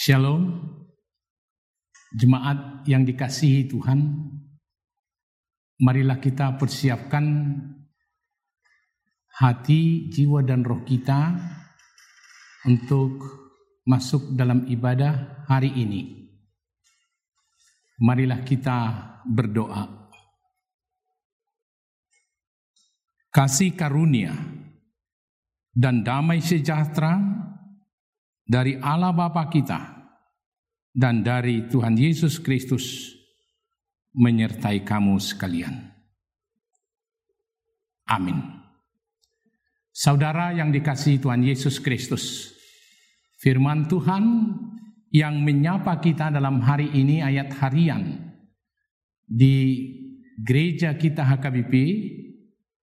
Shalom, jemaat yang dikasihi Tuhan. Marilah kita persiapkan hati, jiwa, dan roh kita untuk masuk dalam ibadah hari ini. Marilah kita berdoa. Kasih karunia dan damai sejahtera dari Allah Bapa kita dan dari Tuhan Yesus Kristus menyertai kamu sekalian. Amin. Saudara yang dikasihi Tuhan Yesus Kristus, firman Tuhan yang menyapa kita dalam hari ini ayat harian di gereja kita HKBP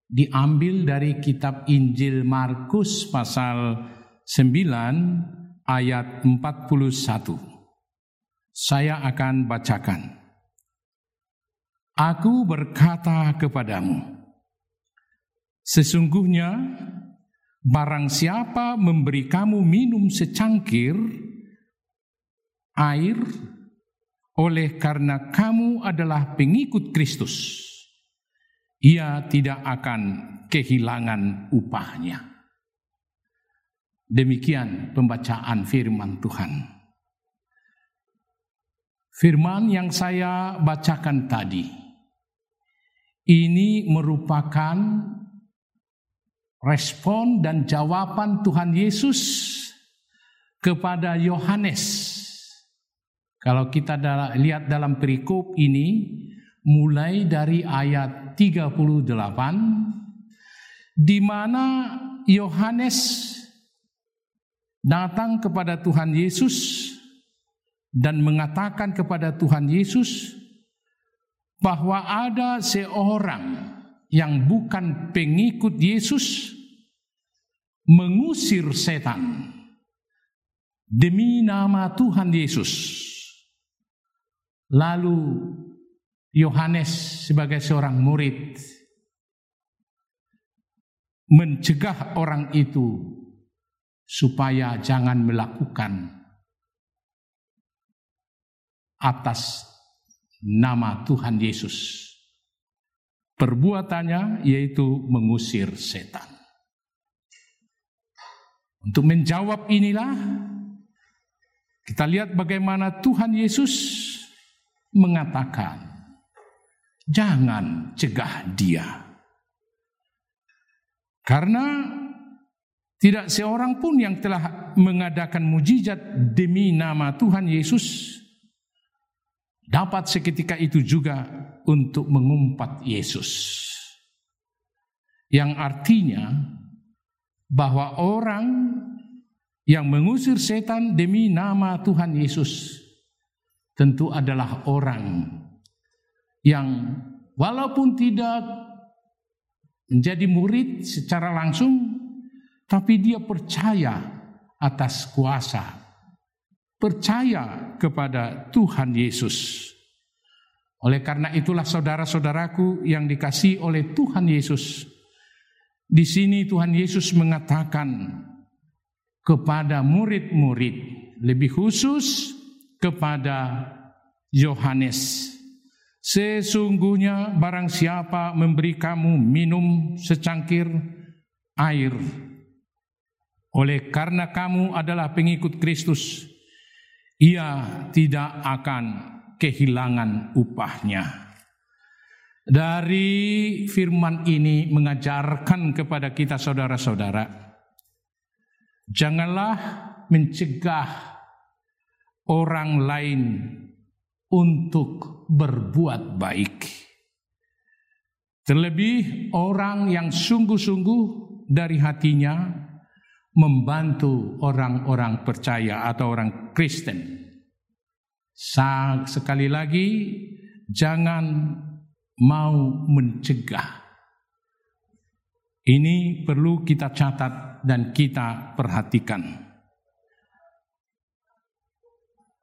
diambil dari kitab Injil Markus pasal 9 ayat 41. Saya akan bacakan. Aku berkata kepadamu, sesungguhnya barang siapa memberi kamu minum secangkir air oleh karena kamu adalah pengikut Kristus, ia tidak akan kehilangan upahnya. Demikian pembacaan firman Tuhan. Firman yang saya bacakan tadi ini merupakan respon dan jawaban Tuhan Yesus kepada Yohanes. Kalau kita lihat dalam perikop ini mulai dari ayat 38 di mana Yohanes datang kepada Tuhan Yesus dan mengatakan kepada Tuhan Yesus bahwa ada seorang yang bukan pengikut Yesus mengusir setan demi nama Tuhan Yesus. Lalu Yohanes sebagai seorang murid mencegah orang itu supaya jangan melakukan atas nama Tuhan Yesus. Perbuatannya yaitu mengusir setan. Untuk menjawab inilah kita lihat bagaimana Tuhan Yesus mengatakan, "Jangan cegah dia." Karena tidak seorang pun yang telah mengadakan mujizat demi nama Tuhan Yesus dapat seketika itu juga untuk mengumpat Yesus. Yang artinya bahwa orang yang mengusir setan demi nama Tuhan Yesus tentu adalah orang yang walaupun tidak menjadi murid secara langsung tapi dia percaya atas kuasa, percaya kepada Tuhan Yesus. Oleh karena itulah saudara-saudaraku yang dikasih oleh Tuhan Yesus, di sini Tuhan Yesus mengatakan kepada murid-murid, lebih khusus kepada Yohanes, sesungguhnya barang siapa memberi kamu minum secangkir air oleh karena kamu adalah pengikut Kristus, ia tidak akan kehilangan upahnya. Dari firman ini mengajarkan kepada kita saudara-saudara, janganlah mencegah orang lain untuk berbuat baik. Terlebih orang yang sungguh-sungguh dari hatinya membantu orang-orang percaya atau orang Kristen. Sekali lagi, jangan mau mencegah. Ini perlu kita catat dan kita perhatikan.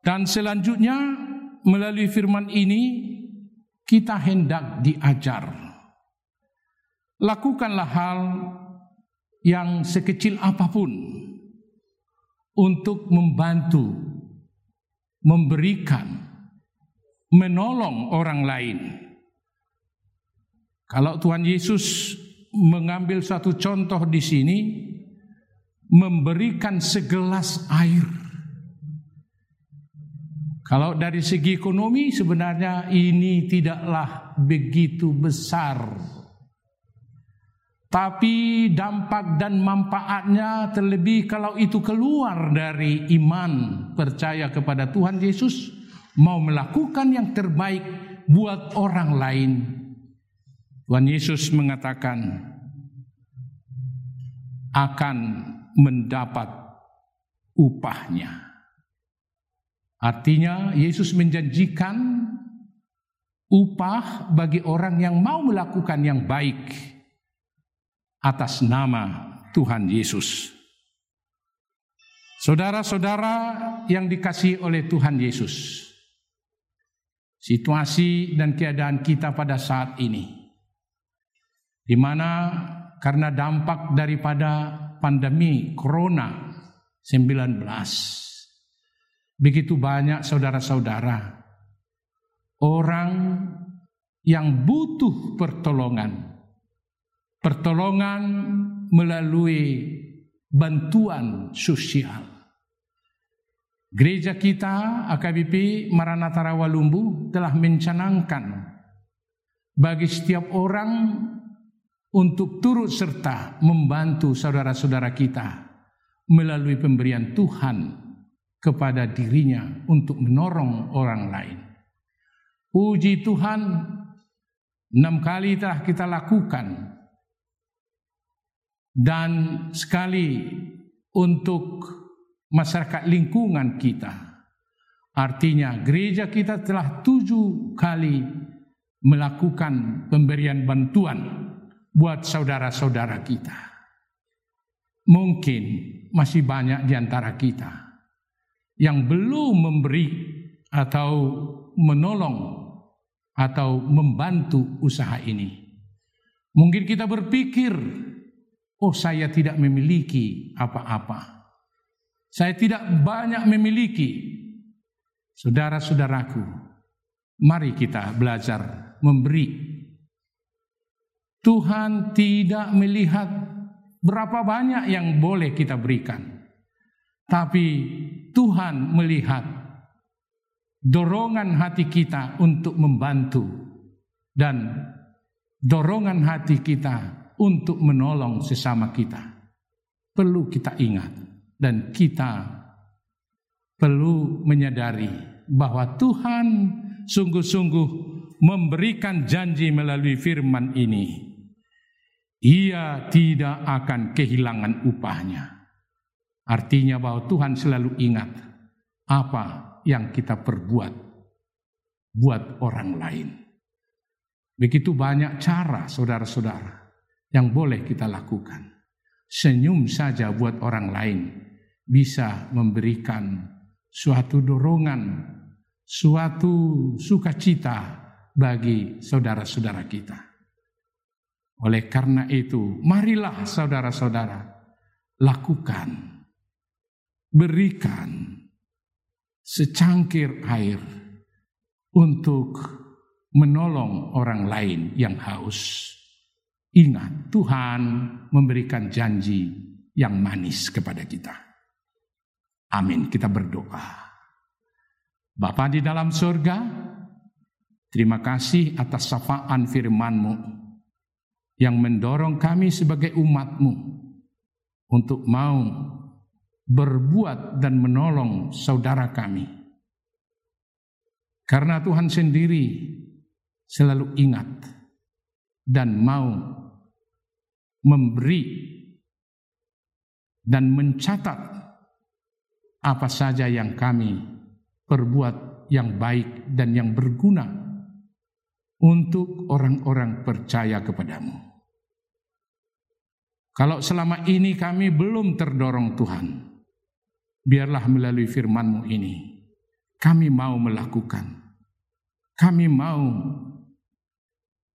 Dan selanjutnya, melalui firman ini, kita hendak diajar. Lakukanlah hal yang sekecil apa pun untuk membantu memberikan, menolong orang lain. Kalau Tuhan Yesus mengambil satu contoh di sini, memberikan segelas air. Kalau dari segi ekonomi sebenarnya ini tidaklah begitu besar. Tapi dampak dan manfaatnya terlebih kalau itu keluar dari iman percaya kepada Tuhan Yesus mau melakukan yang terbaik buat orang lain. Tuhan Yesus mengatakan akan mendapat upahnya. Artinya Yesus menjanjikan upah bagi orang yang mau melakukan yang baik atas nama Tuhan Yesus. Saudara-saudara yang dikasihi oleh Tuhan Yesus, situasi dan keadaan kita pada saat ini, di mana karena dampak daripada pandemi Corona 19. Begitu banyak saudara-saudara orang yang butuh pertolongan. Pertolongan melalui bantuan sosial. Gereja kita AKBP Maranatha Rawalumbu telah mencanangkan bagi setiap orang untuk turut serta membantu saudara-saudara kita melalui pemberian Tuhan kepada dirinya untuk menorong orang lain. Puji Tuhan, enam kali telah kita lakukan dan sekali untuk masyarakat lingkungan kita. Artinya gereja kita telah tujuh kali melakukan pemberian bantuan buat saudara-saudara kita. Mungkin masih banyak di antara kita yang belum memberi atau menolong atau membantu usaha ini. Mungkin kita berpikir, oh saya tidak memiliki apa-apa. Saya tidak banyak memiliki. Saudara-saudaraku, mari kita belajar memberi Tuhan tidak melihat berapa banyak yang boleh kita berikan. Tapi Tuhan melihat dorongan hati kita untuk membantu dan dorongan hati kita untuk menolong sesama kita. Perlu kita ingat dan kita perlu menyadari bahwa Tuhan sungguh-sungguh memberikan janji melalui firman ini ia tidak akan kehilangan upahnya. Artinya bahwa Tuhan selalu ingat apa yang kita perbuat buat orang lain. Begitu banyak cara saudara-saudara yang boleh kita lakukan. Senyum saja buat orang lain bisa memberikan suatu dorongan, suatu sukacita bagi saudara-saudara kita. Oleh karena itu, marilah saudara-saudara lakukan, berikan secangkir air untuk menolong orang lain yang haus. Ingat, Tuhan memberikan janji yang manis kepada kita. Amin. Kita berdoa. Bapa di dalam surga, terima kasih atas sapaan firman-Mu yang mendorong kami sebagai umatmu untuk mau berbuat dan menolong saudara kami. Karena Tuhan sendiri selalu ingat dan mau memberi dan mencatat apa saja yang kami perbuat yang baik dan yang berguna untuk orang-orang percaya kepadamu. Kalau selama ini kami belum terdorong Tuhan, biarlah melalui firman-Mu ini, kami mau melakukan, kami mau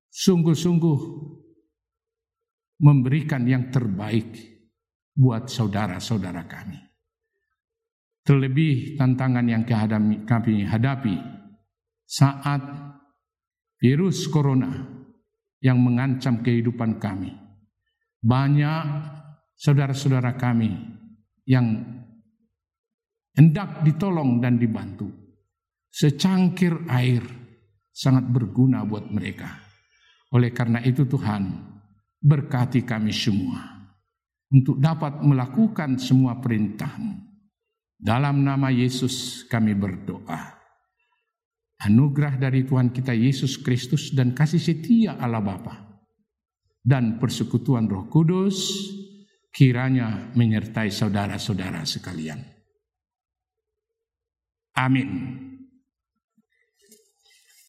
sungguh-sungguh memberikan yang terbaik buat saudara-saudara kami. Terlebih tantangan yang kami hadapi saat virus corona yang mengancam kehidupan kami. Banyak saudara-saudara kami yang hendak ditolong dan dibantu. Secangkir air sangat berguna buat mereka. Oleh karena itu Tuhan berkati kami semua untuk dapat melakukan semua perintahmu. Dalam nama Yesus kami berdoa. Anugerah dari Tuhan kita Yesus Kristus dan kasih setia Allah Bapa dan persekutuan Roh Kudus kiranya menyertai saudara-saudara sekalian. Amin.